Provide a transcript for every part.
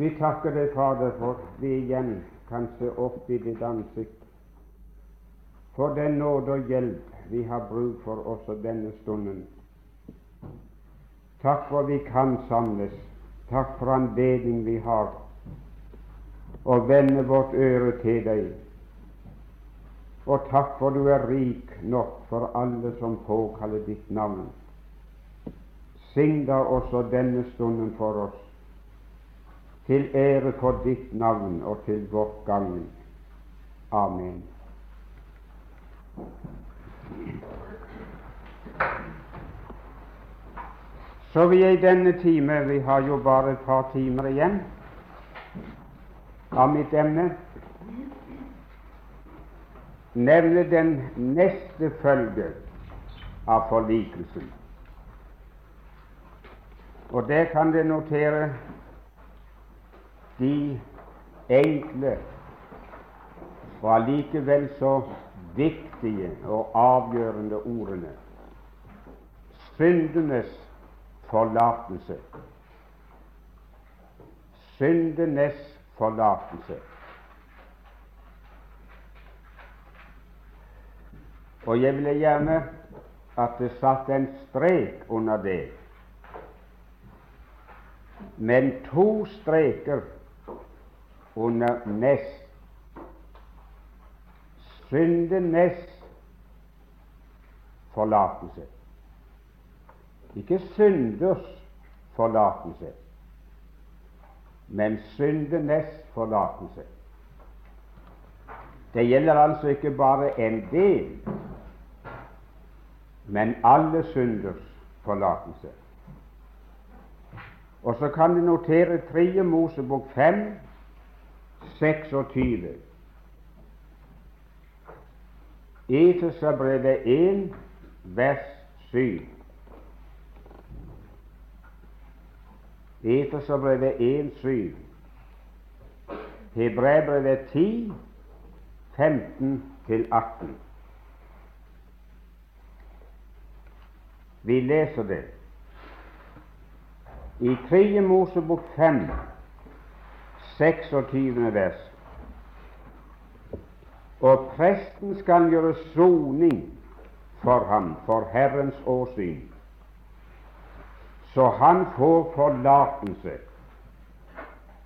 Vi takker deg, Fader, for vi igjen kan se opp i ditt ansikt, for den nåde og hjelp vi har bruk for også denne stunden. Takk for vi kan samles. Takk for anledning vi har å vende vårt øre til deg. Og takk for du er rik nok for alle som påkaller ditt navn. Sign da også denne stunden for oss, til ære for ditt navn og til vårt gagn. Amen. Så vi er i denne time Vi har jo bare et par timer igjen av mitt emne. Nevne den neste følge av forlikelsen. Og der kan det notere de enkle og allikevel så viktige og avgjørende ordene syndenes forlatelse. Syndenes forlatelse. Og jeg ville gjerne at det satt en strek under det, men to streker under nest syndenes forlatelse. Ikke synders forlatelse, men syndenes forlatelse. Det gjelder altså ikke bare en del, men alle synders forlatelse. Og så kan vi notere 3. Mosebok 5, 26. Efeserbrevet 1, vers 7. Efeserbrevet 1, 7. Hebreerbrevet 10, 15-18. Vi leser det. I 3. Mosebok 5, 26. vers og presten skal gjøre soning for ham for Herrens åsyn, så han får forlatelse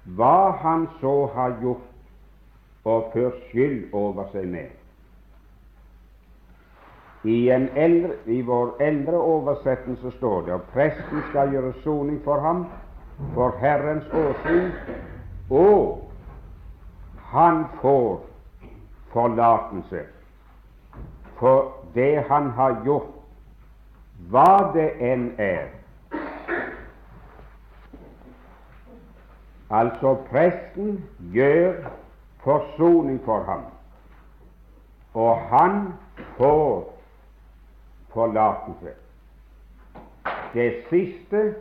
hva han så har gjort og ført skyld over seg med. I, eldre, I, vår eldre oversettelse står det at presten skal gjøre soning for ham for Herrens åsyn, og han får forlatelse for det han har gjort, hva det enn er. Altså, presten gjør forsoning for ham, og han får forlatelse. Det siste,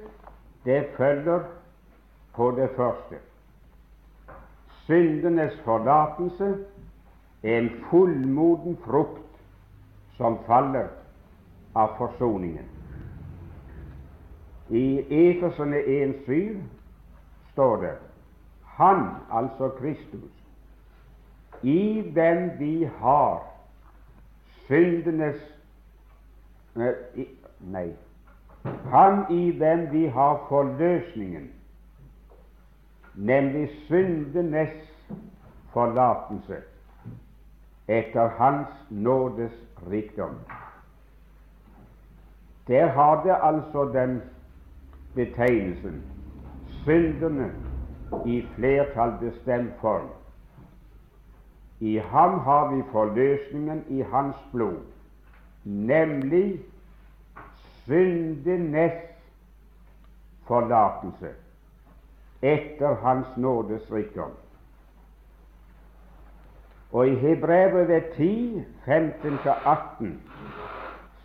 det følger på det første. Syndenes forlatelse en fullmoden frukt som faller av forsoningen. I Efesene 1,7 står det Han, altså Kristus, i den vi har syndenes Nei, Han i den vi har forløsningen, nemlig syndenes forlatelse etter Hans nådes rikdom. Der har det altså den betegnelsen syndene i flertall bestemt form. I ham har vi forløsningen i hans blod, nemlig syndenes forlatelse etter Hans nådes rikdom. Og i Hebrevet 10, 15-18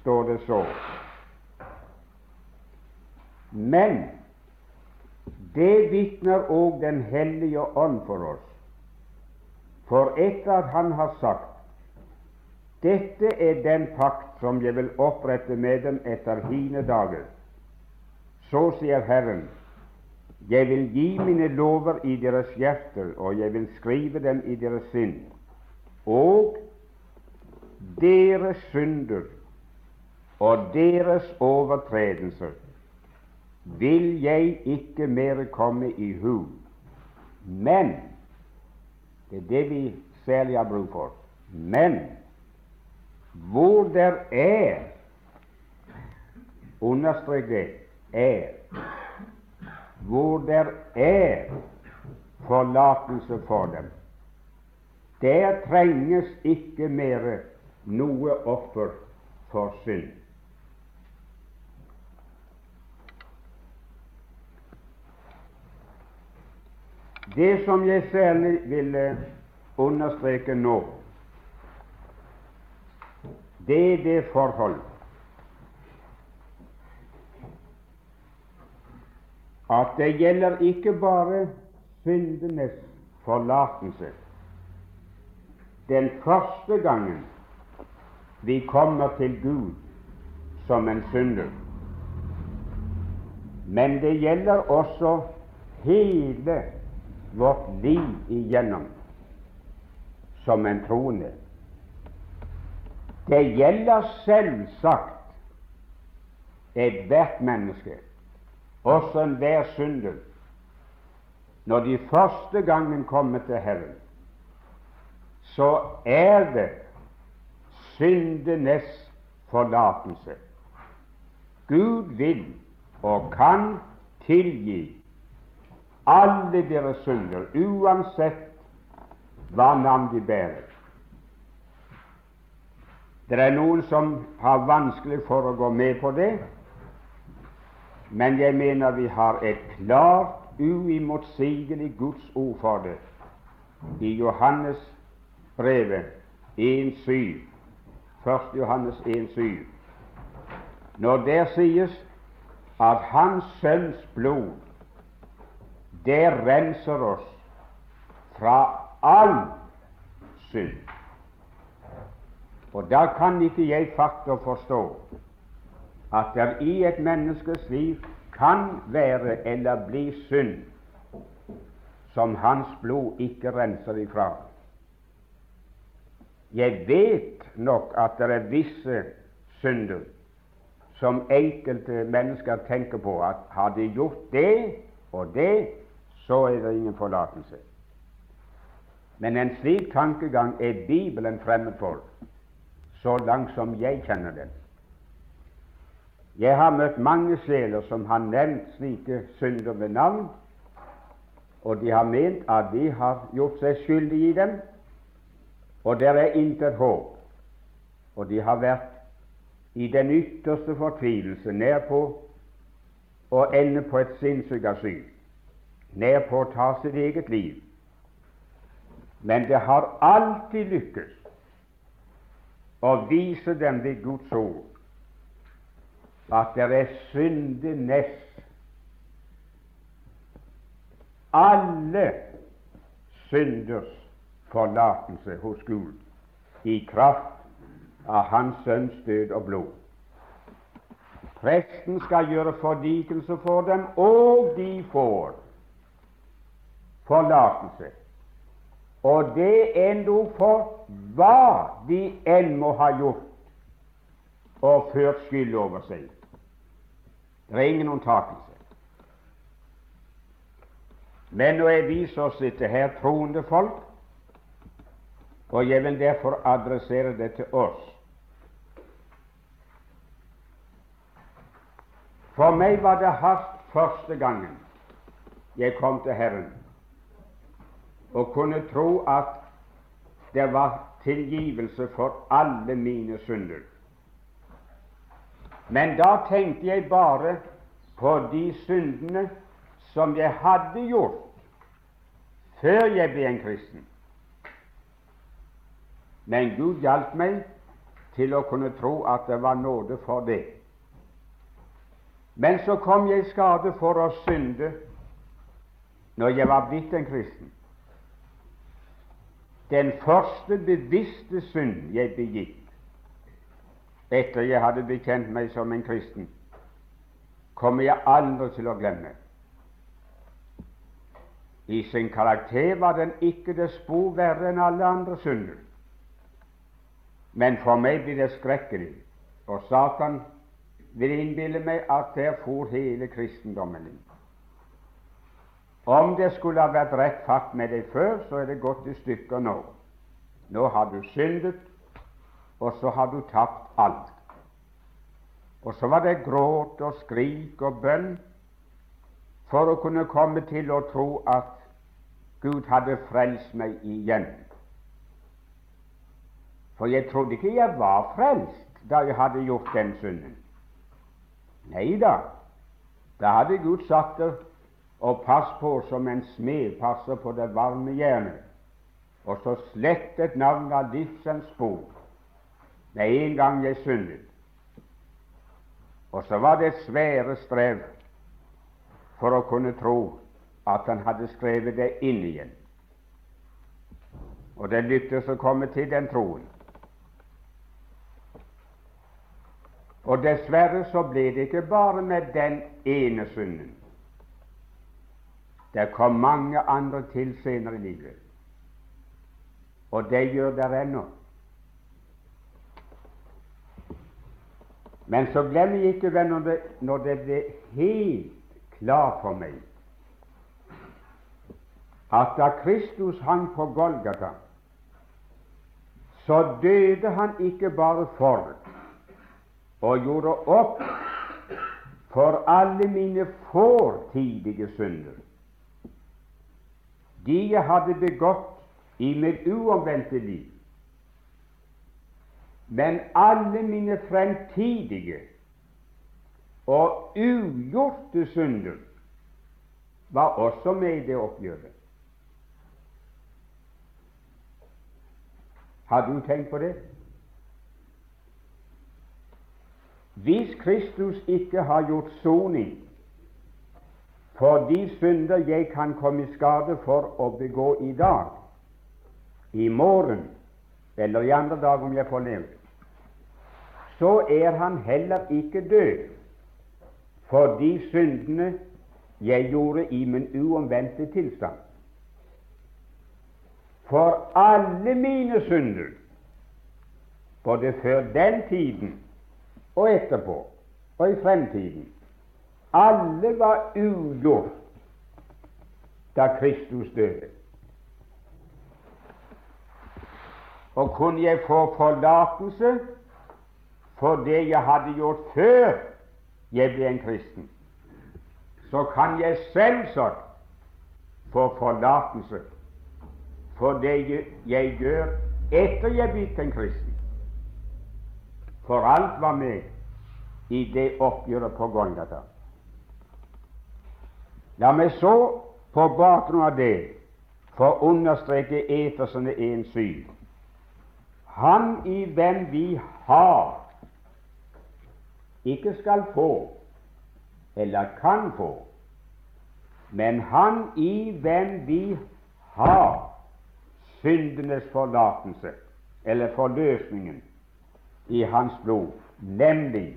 står det så Men det vitner òg Den hellige ånd for oss. For etter at Han har sagt dette er den pakt som jeg vil opprette med dem etter hine dager. Så sier Herren, Jeg vil gi mine lover i deres hjerter, og jeg vil skrive dem i deres sinn. Og deres synder og deres overtredelser vil jeg ikke mer komme i hu. Men det er det vi særlig har bruk for. Men hvor der er Understrek det er. Hvor det er forlatelse for dem, der trenges ikke mer noe offer for synd. Det som jeg særlig ville understreke nå, det er det forhold at det gjelder ikke bare syndenes forlatelse. Den første gangen vi kommer til Gud som en synder, men det gjelder også hele vårt liv igjennom som en troende. Det gjelder selvsagt ethvert menneske, også enhver synder, når de første gangen kommer til Herren, så er det syndenes forlatelse. Gud vil og kan tilgi alle deres synder, uansett hva navn de bærer. Det er noen som har vanskelig for å gå med på det, men jeg mener vi har et klart, uimotsigelig Guds ord for det i Johannes brevet 1.7. 1. Johannes 1.7. Når der sies at Hans Sønns blod det renser oss fra all synd. Og da kan ikke jeg fatte og forstå at det i et menneskes liv kan være eller bli synd som hans blod ikke renser ifra. Jeg vet nok at det er visse synder som enkelte mennesker tenker på at har de gjort det og det, så er det ingen forlatelse. Men en slik tankegang er Bibelen fremmed for, så langt som jeg kjenner den. Jeg har møtt mange sjeler som har nevnt slike synder ved navn, og de har ment at de har gjort seg skyldige i dem, og det er intet håp. Og de har vært i den ytterste fortvilelse nær på å ende på et sinnssykasyn nær på å ta sitt eget liv. Men det har alltid lykkes å vise dem ved Guds ord at det er syndenes alle synders forlatelse hos Gud i kraft av Hans Sønns død og blod. Presten skal gjøre fordikelse for dem, og de får forlatelse. Og det noe for hva de enn må ha gjort og ført skyld over seg. Det er ingen unntakelse. Men nå er vi som sitter her troende folk, og jeg vil derfor adressere det til oss For meg var det hardt første gangen jeg kom til Herren og kunne tro at det var tilgivelse for alle mine synder. Men da tenkte jeg bare på de syndene som jeg hadde gjort før jeg ble en kristen. Men Gud hjalp meg til å kunne tro at det var nåde for det. Men så kom jeg i skade for å synde når jeg var blitt en kristen. Den første bevisste synd jeg begikk etter jeg hadde bekjent meg som en kristen, kommer jeg aldri til å glemme. I sin karakter var den ikke det spor verre enn alle andre synder. Men for meg blir det skrekkelig, og Satan vil innbille meg at der for hele kristendommen inn. Om det skulle ha vært rett fatt med deg før, så er det gått i stykker nå. Nå har du syndet, og så har du tapt alt. Og så var det gråt og skrik og bønn for å kunne komme til å tro at Gud hadde frelst meg igjen. For jeg trodde ikke jeg var frelst da jeg hadde gjort den synden. Nei da, da hadde Gud sagt det og pass på som en smed passer på det varme jernet, og så slettet navnet av livsens spor med en gang jeg syndet. Og så var det et svære strev for å kunne tro at han hadde skrevet det inn igjen. Og det lyktes å komme til den troen. Og dessverre så ble det ikke bare med den ene synden. Det kom mange andre til senere i livet, og det gjør det ennå. Men så glemmer jeg ikke, venner, når det ble helt klart for meg at da Kristus hang på Golgata, så døde han ikke bare for og gjorde opp for alle mine fortidige synder, de jeg hadde begått i mitt uomvendte liv. Men alle mine fremtidige og ugjorte synder var også med i det oppgjøret. Har du tenkt på det? Hvis Kristus ikke har gjort soning for de synder jeg kan komme i skade for å begå i dag, i morgen eller i andre dag om jeg får leve, så er han heller ikke død for de syndene jeg gjorde i min uomvendte tilstand. For alle mine synder, både før den tiden og etterpå og i fremtiden, alle var ugjort da Kristus døde. Og kunne jeg få forlatelse for det jeg hadde gjort før jeg ble en kristen, så kan jeg selvsagt få forlatelse for det jeg gjør etter jeg ble en kristen. For alt var med i det oppgjøret på Golgata. La meg så på bakgrunn av det få understreke Etersen 1.7. Han i hvem vi har, ikke skal få eller kan få, men han i hvem vi har syndenes forlatelse, eller forløsningen, i hans blod, nemlig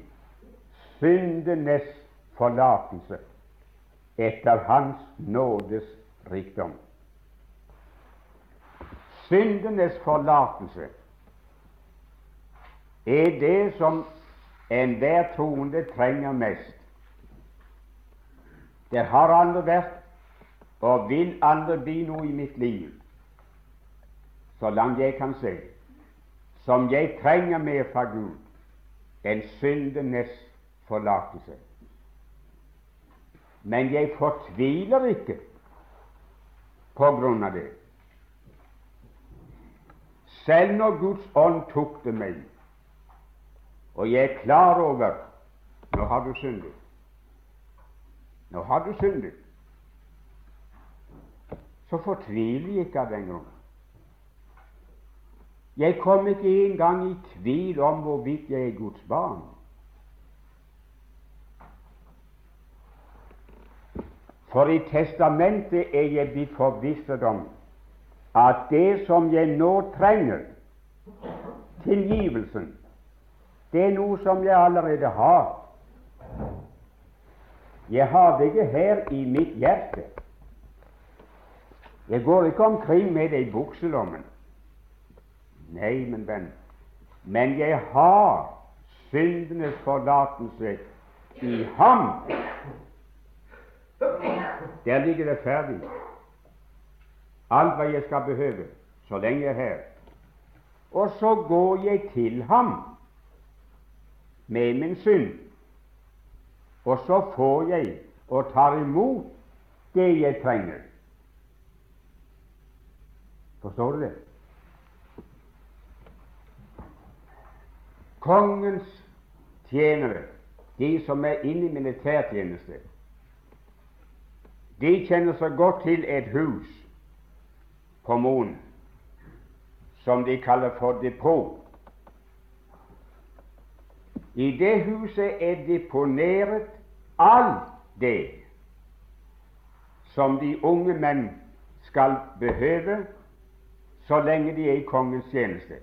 syndenes forlatelse etter Hans nådes rikdom. Syndenes forlatelse er det som enhver troende trenger mest. Det har aldri vært og vil aldri bli noe i mitt liv, så langt jeg kan se, som jeg trenger mer fra Gud enn syndenes forlatelse. Men jeg fortviler ikke på grunn av det. Selv når Guds ånd tok det meg, og jeg er klar over nå har du syndet. Nå har du syndet. Så fortviler jeg ikke av den grunn. Jeg kom ikke engang i tvil om hvorvidt jeg er Guds barn. For i testamentet er jeg blitt forvisset om at det som jeg nå trenger, tilgivelsen, det er noe som jeg allerede har. Jeg har det ikke her i mitt hjerte. Jeg går ikke omkring med det i bukselommen. Nei, min venn, men jeg har syndenes forlatelse i ham. Der ligger det ferdig. Alt hva jeg skal behøve så lenge jeg er her. Og så går jeg til ham med min synd, og så får jeg og tar imot det jeg trenger. Forstår du det? Kongens tjenere, de som er inne i militærtjeneste, de kjenner så godt til et hus på Moen som de kaller for depot. I det huset er deponeret alt det som de unge menn skal behøve så lenge de er i kongens tjeneste.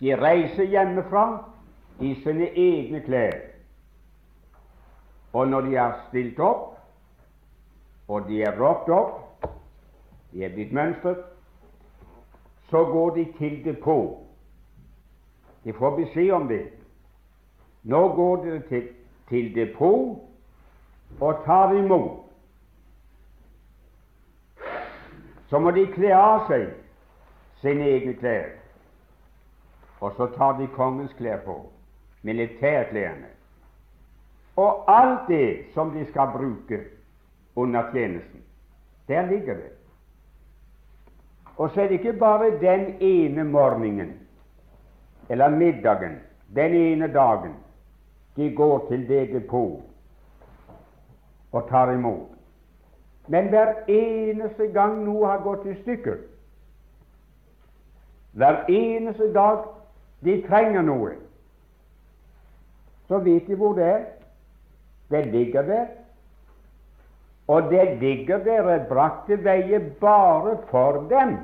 De reiser hjemmefra i sine egne klær, og når de er stilt opp, og de er råpt opp, de er blitt mønstret, så går de til depot. De får beskjed om det. Nå går dere til, til depot og tar imot. Så må de kle av seg sine egne klær, og så tar de kongens klær på, militærklærne, og alt det som de skal bruke under tjenesten. Der ligger det. Og så er det ikke bare den ene morgenen eller middagen, den ene dagen, de går til det depot og tar imot. Men hver eneste gang noe har gått i stykker, hver eneste dag de trenger noe, så vet de hvor det er. Det ligger der. Og det ligger der brakt til veie bare for dem,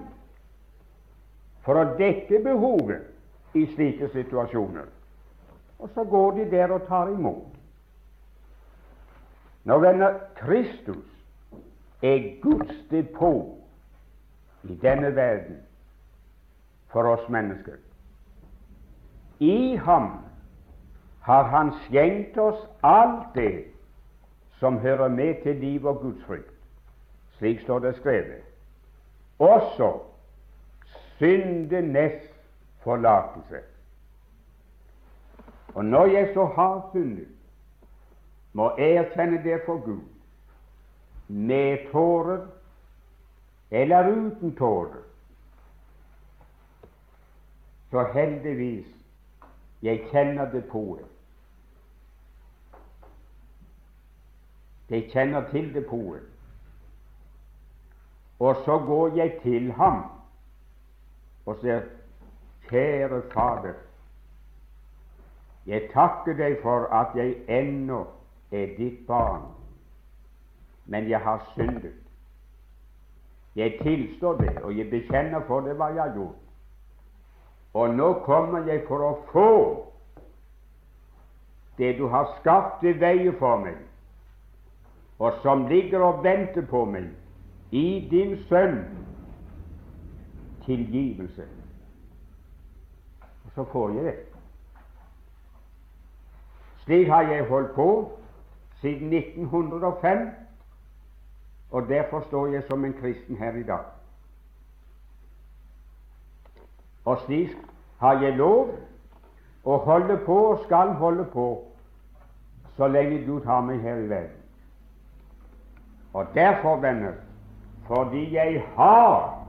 for å dekke behovet i slike situasjoner. Og så går de der og tar imot. Nå, venner, Kristus er Guds depot i denne verden for oss mennesker. I ham har Han skjenkt oss alt det som hører med til liv og gudsfrykt. Slik står det skrevet. Også syndenes forlatelse. Og når jeg så har syndet, må erkjenne det for Gud, med tårer eller uten tårer, så heldigvis jeg kjenner det på Jeg kjenner til det depotet. Og så går jeg til ham og sier, kjære Fader, jeg takker deg for at jeg ennå er ditt barn, men jeg har syndet. Jeg tilstår det, og jeg bekjenner for det hva jeg har gjort. Og nå kommer jeg for å få det du har skapt i veie for meg, og som ligger og venter på meg i din Sønn tilgivelse. Så får jeg det. Slik har jeg holdt på siden 1905, og derfor står jeg som en kristen her i dag. Og slik har jeg lov å holde på og skal holde på så lenge Gud har meg her i verden. Og derfor, venner, fordi jeg har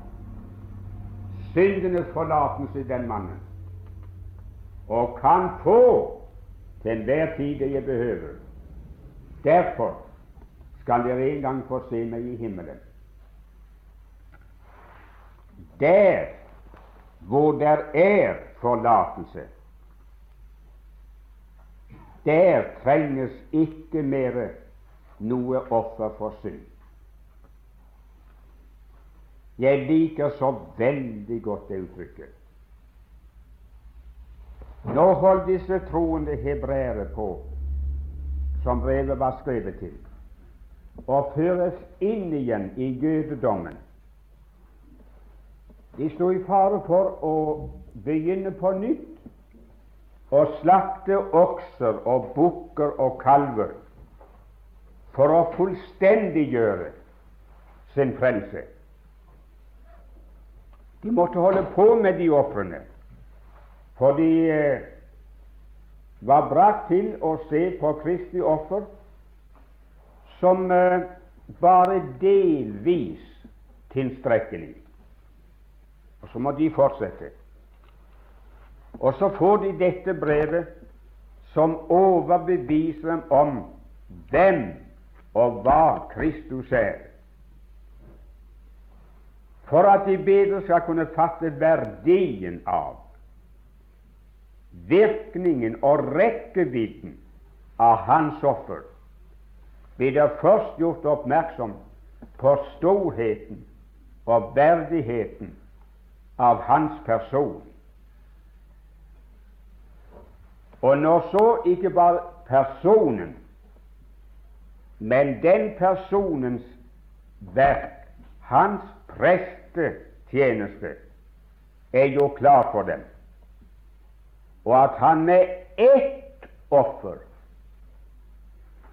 syndenes forlatelse i den mannen, og kan få til enhver tid det jeg behøver, derfor skal dere en gang få se meg i himmelen. Der hvor der er forlatelse, der trenges ikke mer noe offer for synd. Jeg liker så veldig godt det uttrykket. Nå holdt disse troende hebreere på, som brevet var skrevet til, og føres inn igjen i jødedommen. De sto i fare for å begynne på nytt og slakte okser og bukker og kalver for å fullstendiggjøre sin frelse. De måtte holde på med de ofrene, for de eh, var brakt til å se på Kristi offer som eh, bare delvis tilstrekkelig. Og så må de fortsette. Og så får de dette brevet som overbeviser dem om hvem og hva Kristus er, for at de bedre skal kunne fatte verdien av, virkningen og rekkevidden av Hans offer blir det først gjort oppmerksom på storheten og verdigheten av hans person. Og når så ikke bare personen, men den personens verk, hans prestetjeneste, er jo klar for dem, og at han med ett offer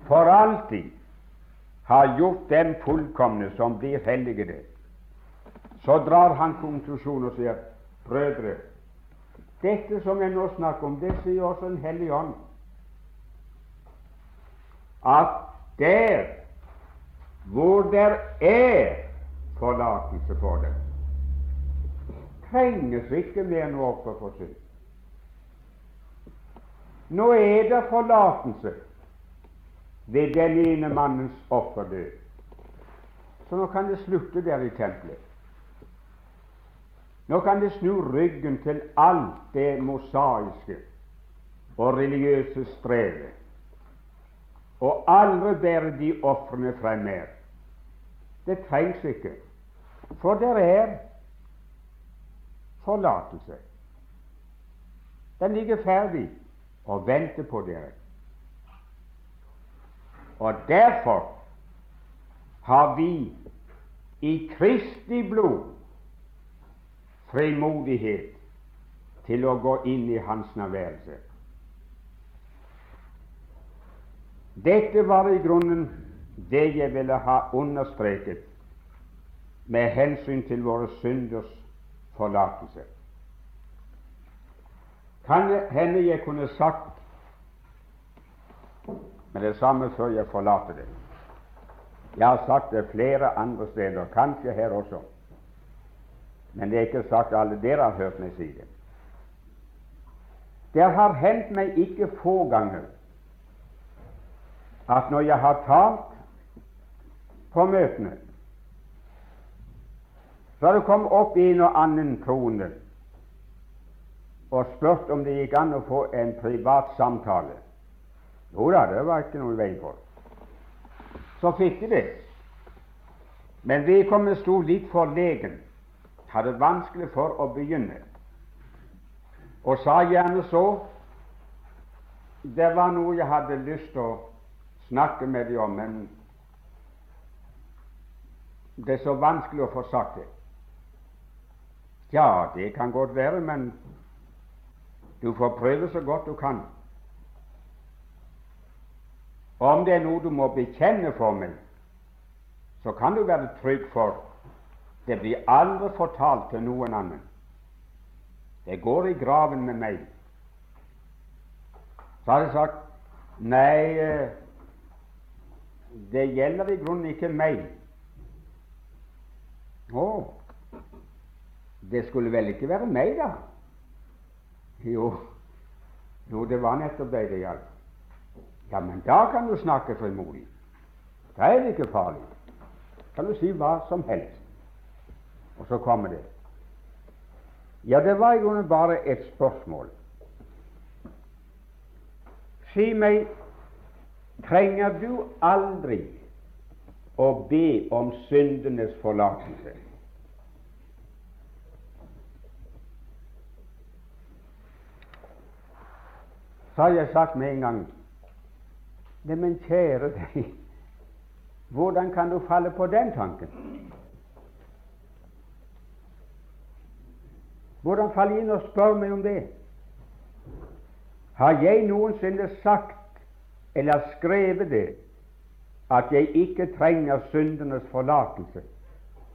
for alltid har gjort dem fullkomne som blir helligede, så drar han konklusjonen og sier brødre, dette som jeg nå snakker om, det sier også Den hellige ånd. At der hvor der er forlatelse for dem, trenges ikke mer noe offer for synd. Nå er det forlatelse ved den ene mannens offerdød. Så nå kan det slutte der i tempelet. Nå kan det snu ryggen til alt det mosaiske og religiøse strevet, og aldri bære de ofrene frem mer. Det trengs ikke, for det er forlatelse. Den ligger ferdig og venter på dere. Og derfor har vi i Kristi blod frimodighet til å gå inn i Hans nærværelse. Dette var i grunnen det jeg ville ha understreket med hensyn til våre synders forlatelse. Kan hende jeg kunne sagt med det samme før jeg forlater det. Jeg har sagt det flere andre steder, kanskje her også, men det er ikke sagt alle dere har hørt meg si det. Det har hendt meg ikke få ganger at når jeg har talt på møtene, så har det kommet opp en og annen troende og spurt om det gikk an å få en privat samtale. Jo da, det var ikke noe i veien for. Så fikk de det. Men vedkommende sto litt forlegen, hadde vanskelig for å begynne, og sa gjerne så Det var noe jeg hadde lyst til å snakke med dem om, men det er så vanskelig å få sagt det. Ja, det kan godt være, men du får prøve så godt du kan. Om det er noe du må bekjenne for meg, så kan du være trygg for det blir aldri fortalt til noen annen. Det går i graven med meg. Så har jeg sagt nei, eh, det gjelder i grunnen ikke meg. Å, det skulle vel ikke være meg, da? Jo, jo det var nettopp deg det gjaldt. Ja, men da kan du snakke frimodig. Da er det ikke farlig. kan du si hva som helst. Og så kommer det. Ja, det var i grunnen bare et spørsmål. Si meg, trenger du aldri å be om syndenes forlatelse? Så har jeg sagt med en gang Neimen, kjære deg, Hvordan kan du falle på den tanken? Hvordan falle inn og spørre meg om det? Har jeg noensinne sagt eller skrevet det at jeg ikke trenger syndenes forlatelse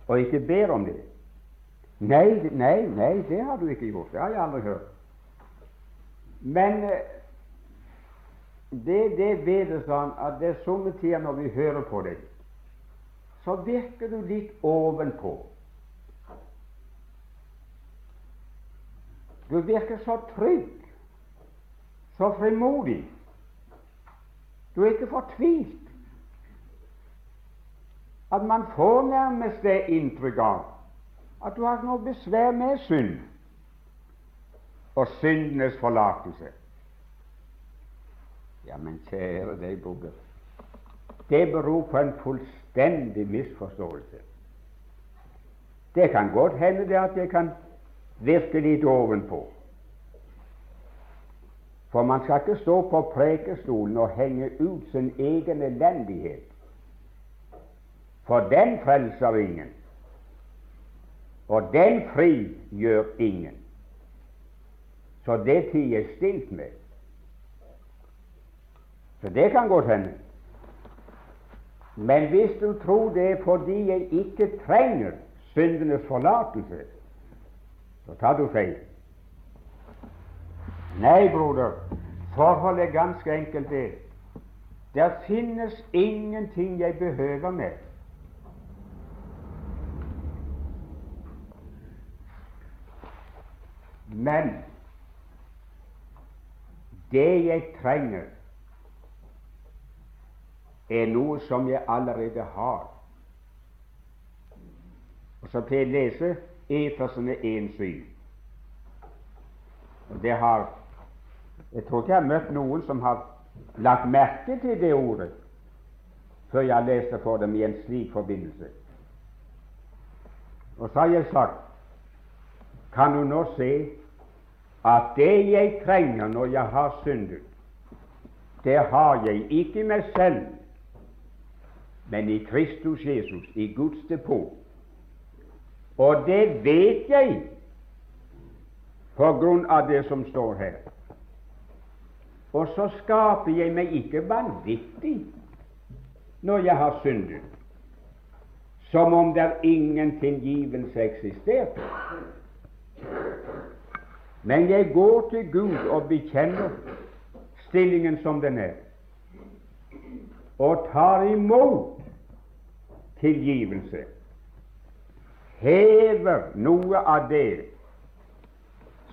og ikke ber om det? Nei, nei, nei, det har du ikke gjort. Det har jeg aldri hørt. Men det, det vet sånn at det er somme tider når vi hører på deg, så virker du litt ovenpå. Du virker så trygg, så frimodig. Du er ikke fortvilt. At man får nærmest det inntrykk av at du har noe besvær med synd og syndenes forlatelse. Ja, men kjære deg, broder, det beror på en fullstendig misforståelse. Det kan godt hende det at jeg kan virke litt ovenpå. For man skal ikke stå på prekestolen og henge ut sin egen elendighet. For den frelser ingen, og den frigjør ingen. Så det tier jeg stilt med. Så det kan godt hende. Men hvis du tror det er fordi jeg ikke trenger syndenes forlatelse, så tar du feil. Nei, broder, forholdet er ganske enkelt det. Det finnes ingenting jeg behøver mer. Men det jeg trenger, er noe som jeg allerede har. Og Så til jeg lese Efersene 1,7. Det har Jeg tror ikke jeg har møtt noen som har lagt merke til det ordet før jeg leste for dem i en slik forbindelse. Og så har jeg sagt Kan du nå se at det jeg trenger når jeg har syndet, det har jeg ikke meg selv, men i Kristus Jesus, i Guds depot. Og det vet jeg på grunn av det som står her. Og så skaper jeg meg ikke vanvittig når jeg har syndet, som om det ingen tilgivelse eksisterte. Men jeg går til Gud og bekjenner stillingen som den er, og tar imot tilgivelse. Hever noe av det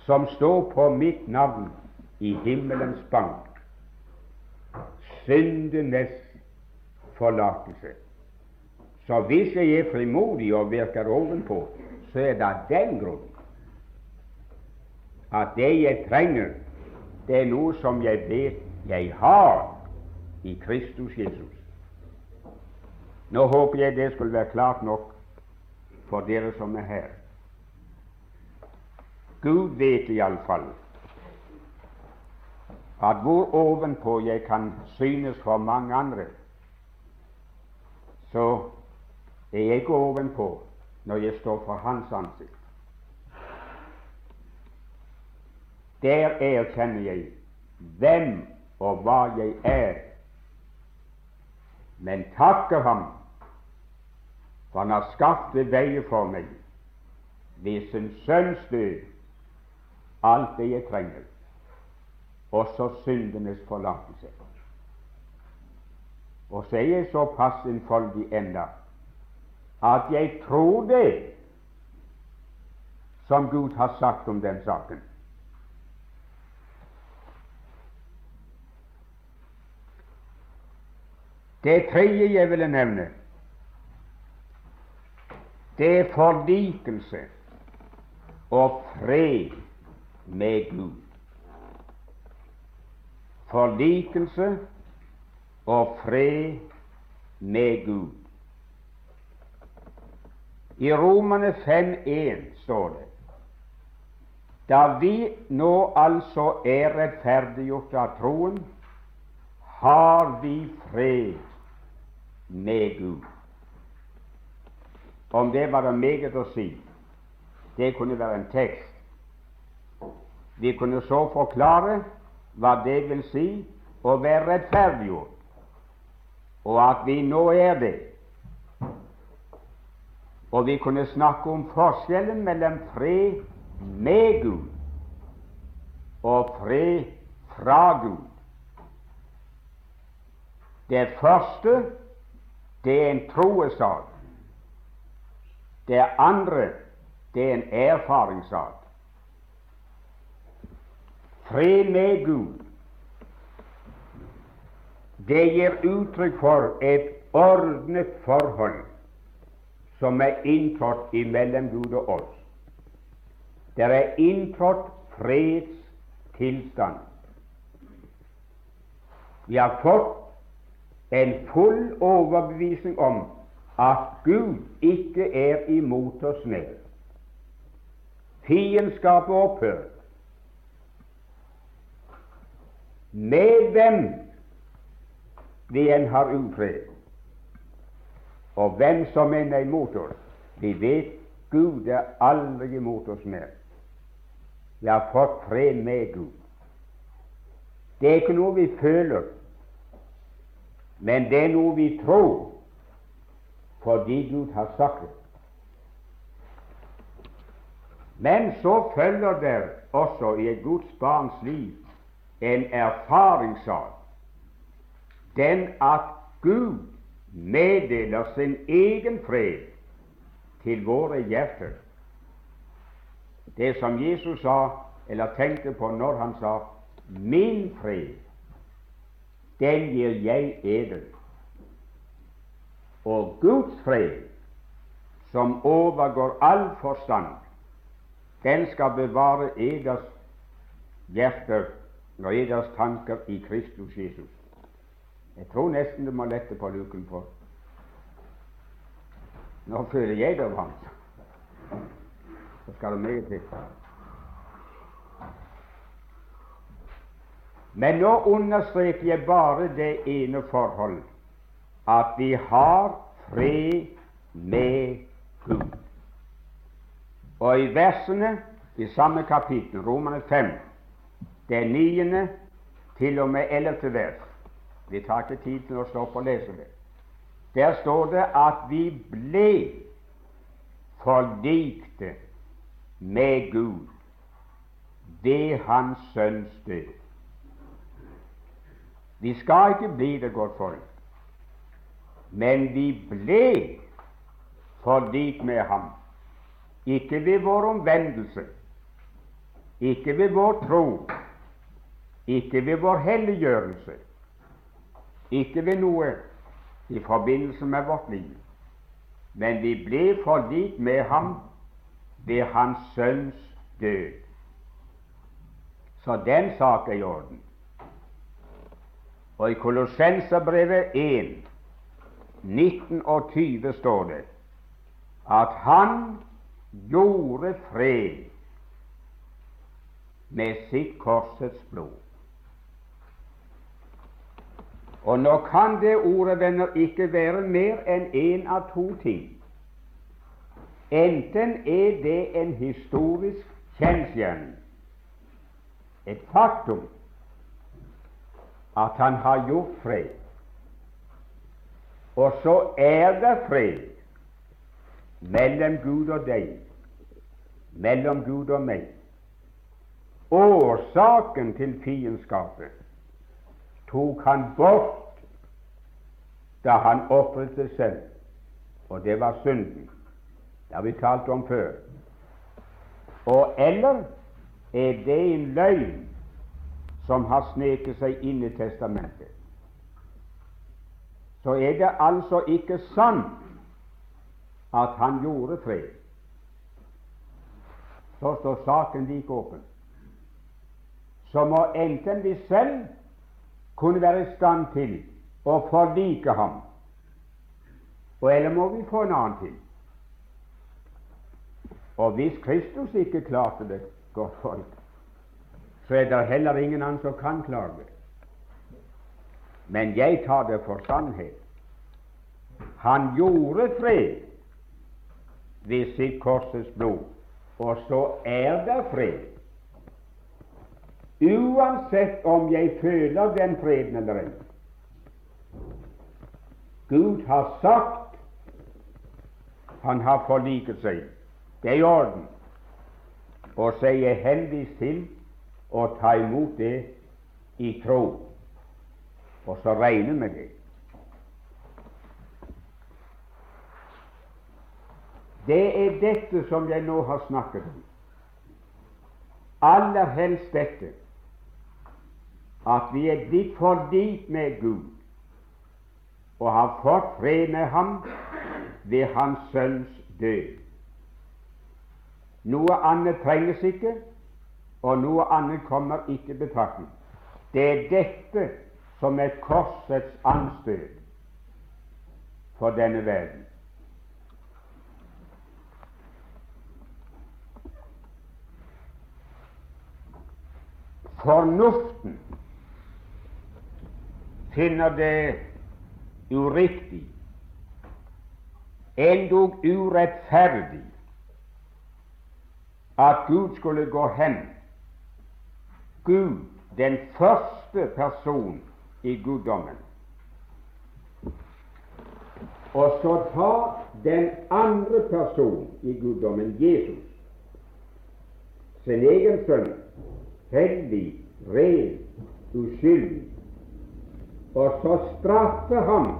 som står på mitt navn i himmelens bank. Syndenes forlatelse. Så hvis jeg er frimodig og virker ovenpå, så er det av den grunn at det jeg trenger, det er noe som jeg vet jeg har i Kristus Jesus. Nå håper jeg det skulle være klart nok for dere som er her. Gud vet iallfall at hvor ovenpå jeg kan synes for mange andre, så er jeg ikke ovenpå når jeg står for Hans ansikt. Der erkjenner jeg hvem og hva jeg er, men takker Ham for Han har skapt ved veie for meg ved sin Sønns død alt det jeg trenger, også syndenes forlatelse. Og så er jeg såpass innfoldig enda at jeg tror det som Gud har sagt om den saken. Det tredje jeg ville nevne, det er forlikelse og fred med Gud. Forlikelse og fred med Gud. I Romane 5.1 står det da vi nå altså er rettferdiggjort av troen, har vi fred med Gud. Om det var det meget å si. Det kunne være en tekst. Vi kunne så forklare hva det vil si å være rettferdiggjort, og at vi nå er det. Og vi kunne snakke om forskjellen mellom fred med Gud og fred fra Gud. Det første, det er en troesak. Det andre, det er en erfaringssak. Fred med Gud, det gir uttrykk for et ordnet forhold som er inntrådt imellom Gud og oss. Det er inntrådt fredstilstand. Vi har fått en full overbevisning om at Gud ikke er imot oss mer. Fiendskapet opphører. Med hvem vi enn har ufred, og hvem som enn er imot oss, vi vet Gud er aldri imot oss mer. Vi har fått fred med Gud. Det er ikke noe vi føler, men det er noe vi tror fordi Gud har sagt det. Men så følger det også i et Guds barns liv en erfaringssak, den at Gud meddeler sin egen fred til våre hjerter. Det som Jesus sa, eller tenkte på når han sa 'min fred', den gir jeg eder. Og Guds fred, som overgår all forstand, den skal bevare eders hjerter og eders tanker i Kristus Jesus. Jeg tror nesten du må lette på luken på Nå føler jeg det varmt. Så skal det meget til. Men nå understreker jeg bare det ene forhold at vi har fred med Gud. Og i versene i samme kapittel, Romerne 5, det niende til og med ellevte vers Vi tar ikke tid til å stå opp og lese det. Der står det at vi ble forlikte med Gud ved Hans Sønns død. Vi skal ikke bli det, godt folk, men vi ble forlikt med ham. Ikke ved vår omvendelse, ikke ved vår tro, ikke ved vår helliggjørelse, ikke ved noe i forbindelse med vårt liv, men vi ble forlikt med ham ved Hans Sønns død. Så den sak er i orden. Og i Kolossenserbrevet 1, 19 og 20 står det at han gjorde fred med sitt korsets blod. Og nå kan det ordet, venner, ikke være mer enn én en av to ting. Enten er det en historisk kjensgjerning, et faktum, at han har gjort fred. Og så er det fred mellom Gud og deg, mellom Gud og meg. Årsaken til fiendskapet tok han bort da han ofret seg selv, og det var synden. Det har vi talt om før. Og eller er det en løgn som har sneket seg inn i testamentet? Så er det altså ikke sant at han gjorde fred, så står saken like åpen. Så må enten vi selv kunne være i stand til å forlike ham, og eller må vi få en annen til. Og hvis Kristus ikke klarte det, godt folk, så er det heller ingen annen som kan klare det. Men jeg tar det for sannhet Han gjorde fred ved sitt korsets blod, og så er det fred. Uansett om jeg føler den freden eller ikke. Gud har sagt han har forliket seg. Det er i orden. Og så er jeg henvist til å ta imot det i tro, og så regne med det. Det er dette som jeg nå har snakket om. Aller helst dette at vi er blitt forlikt med Gud og har fått fred med Ham ved Hans Sønns død. Noe annet trenges ikke, og noe annet kommer ikke i betraktning. Det er dette som er korsets anstøt for denne verden. Fornuften finner det uriktig, endog urettferdig, at Gud skulle gå hen Gud, den første person i guddommen, og så tar den andre person i guddommen, Jesus, sin egen sønn, hellig, ren, uskyldig, og så straffer ham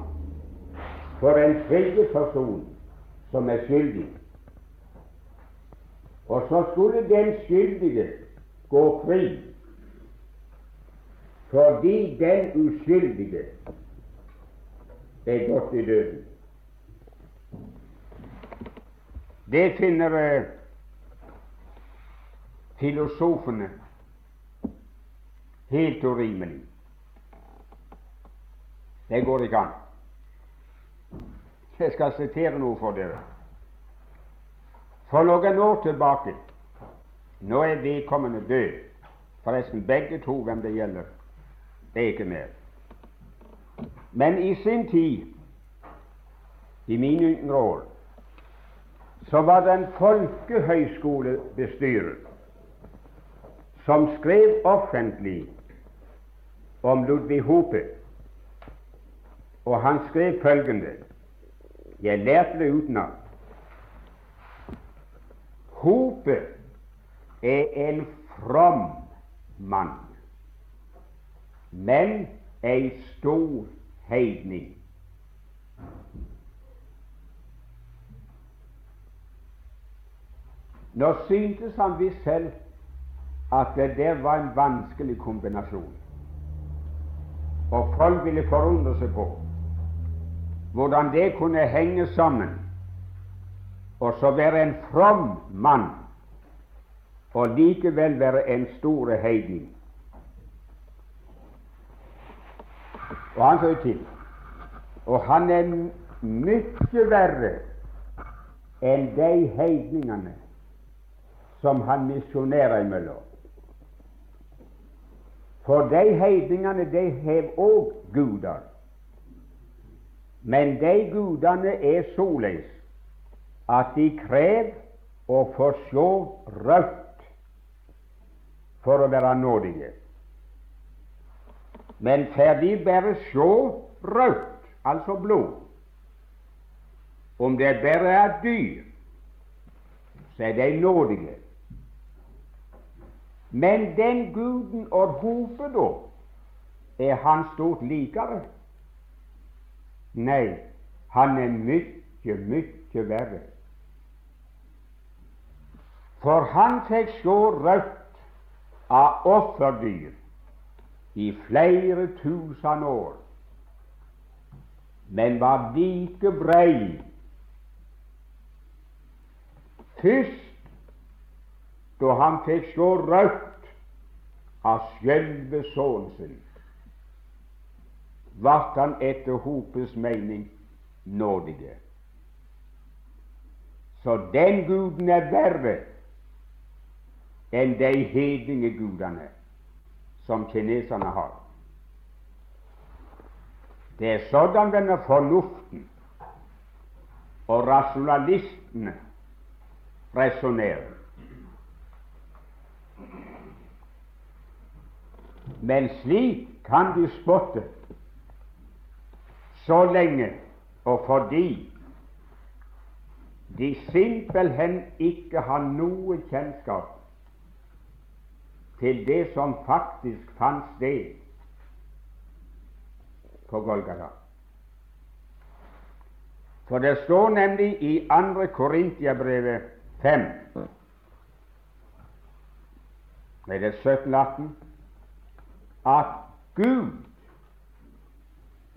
for en tredje person som er skyldig. Og så skulle den skyldige gå fri fordi den uskyldige er gått i døden. Det finner uh, filosofene helt urimelig. Det går ikke an. Jeg skal sitere noe for dere. For noen år tilbake Nå er vedkommende død. Forresten, begge to, hvem det gjelder, det er ikke mer. Men i sin tid, i mine yngre år, så var det en folkehøyskolebestyrer som skrev offentlig om Ludvig Hope. Og han skrev følgende Jeg lærte det utenat. Hope er en from mann, men ei stor heidning. Nå syntes han visst selv at det der var en vanskelig kombinasjon, og folk ville forundre seg på hvordan det kunne henge sammen og så være en from mann og likevel være en store heidning. Og han føyer til og han er mye verre enn de heidningene som han misjonerer imellom. For de heidningene, de har òg guder. Men de gudene er såleis at de krever å få se rødt for å være nådige. Men får de bare se rødt, altså blod, om det bare er dyr, så er de nådige. Men den guden og hope, da, er han stort likere? Nei, han er mye, mye verre. For han fikk se rødt av offerdyr i flere tusen år, men var like brei først da han fikk se rødt av sjølve sønnen sin, ble han etter hopets mening nådige. Så den guden er verre enn de hedningegudene som kineserne har. Det er sådan denne fornuften og rasjonalistene resonnerer. Men slik kan du spotte så lenge og fordi de simpelthen ikke har noe kjennskap til det som faktisk fant sted på Golgata. For det står nemlig i 2. Korintiabrevet 5, med det 17-18, at Gud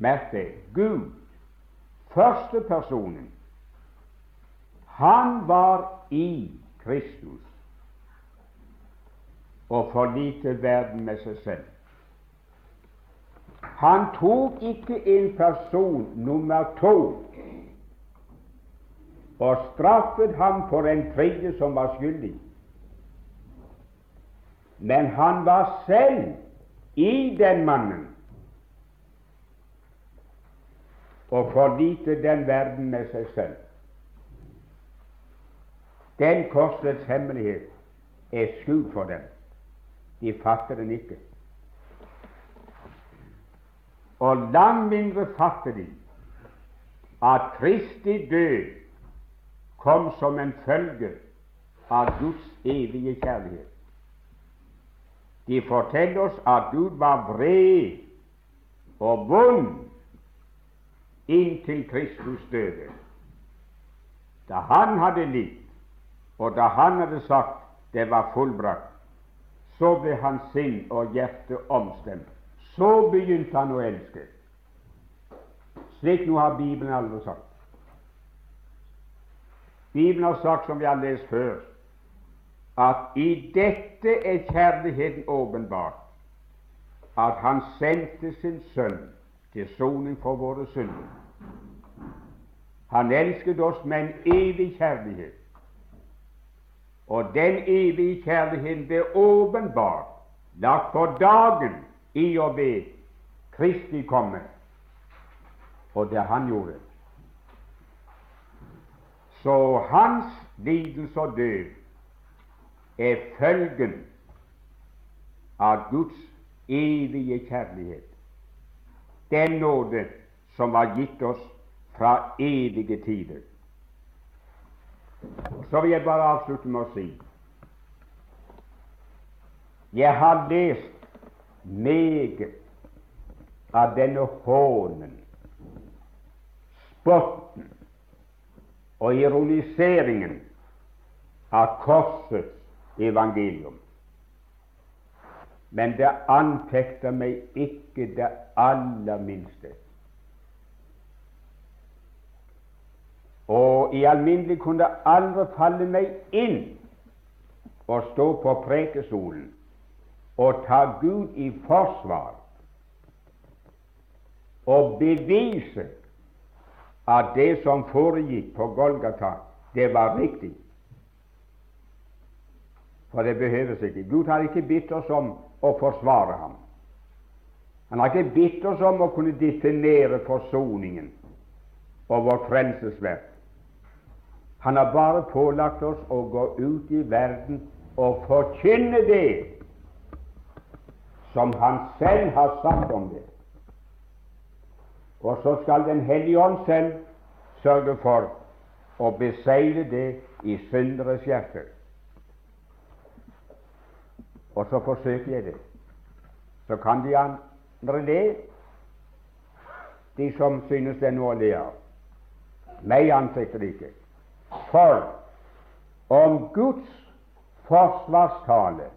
Merk det Gud, førstepersonen, han var i Kristus og forlite verden med seg selv. Han tok ikke en person nummer to og straffet ham for en tredje som var skyldig. Men han var selv i den mannen og forlite den verden med seg selv. Den korsets hemmelighet er skjult for dem. De fatter den ikke. Og langt mindre fatter de at Kristi død kom som en følge av Guds evige kjærlighet. De forteller oss at Gud var vred og vond inntil Kristus døde. Da han hadde litt, og da han hadde sagt det var fullbrakt, så ble hans sinn og hjerte omstemt. Så begynte han å elske. Slik noe har Bibelen aldri sagt. Bibelen har sagt, som vi har lest før, at i dette er kjærligheten åpenbart, at han sendte sin sønn til soning for våre synder. Han elsket oss med en evig kjærlighet. Og den evige kjærligheten ble åpenbart lagt for dagen i og ved Kristi komme og det han gjorde. Så hans lidelse og død er følgen av Guds evige kjærlighet, den nåde som var gitt oss fra evige tider. Så vil jeg bare avslutte med å si jeg har lest meget av denne hånen, spotten og ironiseringen av korsets evangelium. Men det anfekter meg ikke det aller minste. Og i alminnelig kunne aldri falle meg inn å stå på prekestolen og ta Gud i forsvar og bevise at det som foregikk på Golgata, det var riktig. For det behøves ikke. Gud har ikke bedt oss om å forsvare ham. Han har ikke bedt oss om å kunne definere forsoningen og vårt frelsesverk. Han har bare pålagt oss å gå ut i verden og forkynne det som Han selv har sagt om det. Og så skal Den hellige ånd selv sørge for å besegle det i synderes hjerte. Og så forsøker jeg det. Så kan de andre le, de som synes det er noe å le av. Meg ansikter de ikke. For om Guds forsvarstale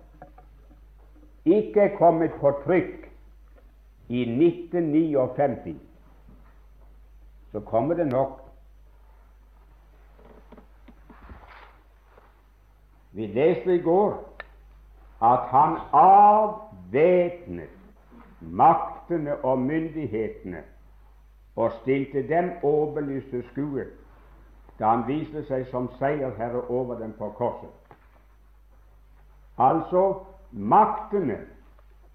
ikke er kommet på trykk i 1959, så kommer det nok. Vi leste i går at han avvæpnet maktene og myndighetene og stilte dem overlyste skue da han viste seg som seierherre over dem på korset. Altså maktene,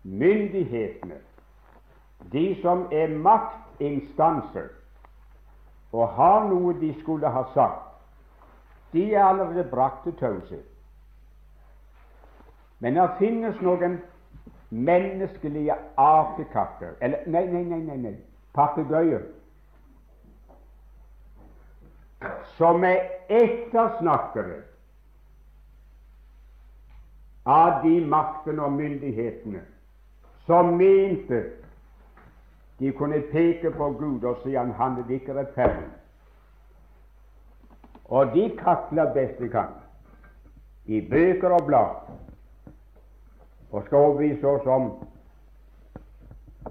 myndighetene, de som er maktinstanser, og har noe de skulle ha sagt, de er allerede brakt til taushet. Men det finnes noen menneskelige apekatter Eller nei, nei, nei, nei, nei papegøyer som er ettersnakkere av de maktene og myndighetene som mente de kunne peke på Gud og si han handlet ikke rettferdig. Og de kakler best de kan, i bøker og blad, og skal overbevise oss om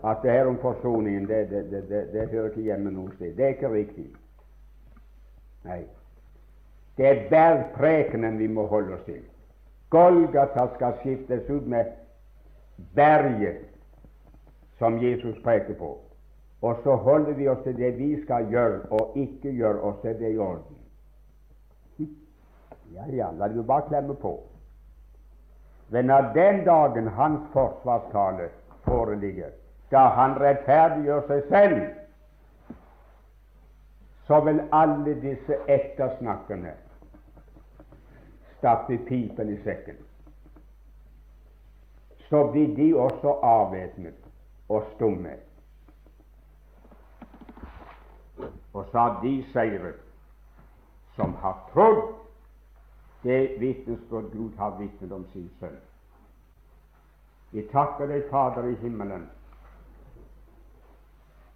at det her om forsoningen, det, det, det, det, hører ikke hjemme noe sted. Det er ikke riktig. Nei. Det er bergprekenen vi må holde oss til. Golgata skal skiftes ut med berget som Jesus preker på. Og så holder vi oss til det vi skal gjøre og ikke gjøre, og så er det i orden. Ja, ja, la det bare klemme på. Men når den dagen hans forsvarstale foreligger, skal han rettferdiggjøre seg selv, så vil alle disse ettersnakkerne stappe pipen i sekken. Så blir de også avvæpnet og stumme. Og så har de seiret som har trodd det vitnesbyrd Gud har vitnet om sin sønn. Vi takker deg, Fader i himmelen,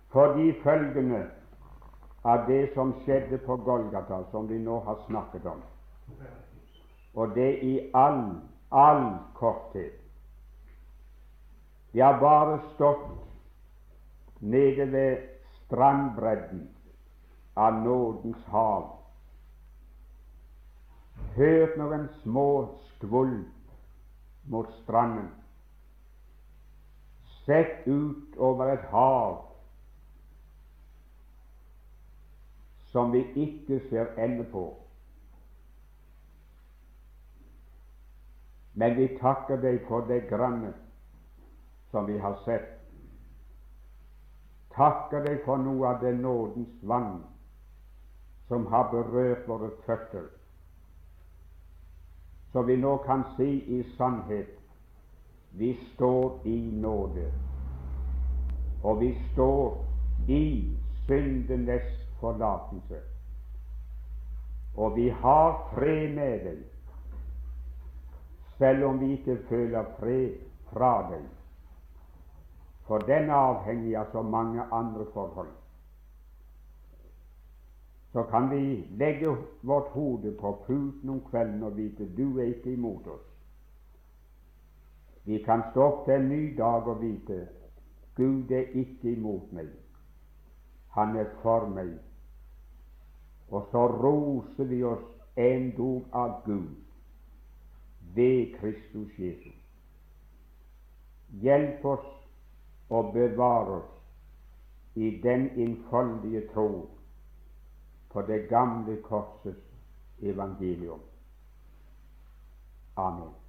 for de følgene av det som skjedde på Golgata, som vi nå har snakket om, og det i all, all korthet. Vi har bare stått nede ved strandbredden av nådens hav, hørt noen små skvulp mot stranden, sett ut over et hav som vi ikke ser ende på. Men vi takker deg for det granne som vi har sett. Takker deg for noe av det nådens vann som har berørt våre føtter, så vi nå kan si i sannhet vi står i nåde, og vi står i syndenes forlatelse. Og vi har fred med deg, selv om vi ikke føler fred fra deg, for den er avhengig av så mange andre forhold. Så kan vi legge vårt hode på puten om kvelden og vite du er ikke imot oss. Vi kan stå opp til en ny dag og vite Gud er ikke imot meg. Han er for meg og så roser vi oss endog av Gud ved Kristus Jesus. Hjelp oss og bevare oss i den innfoldige tro på det gamle korsets evangelium. Amen.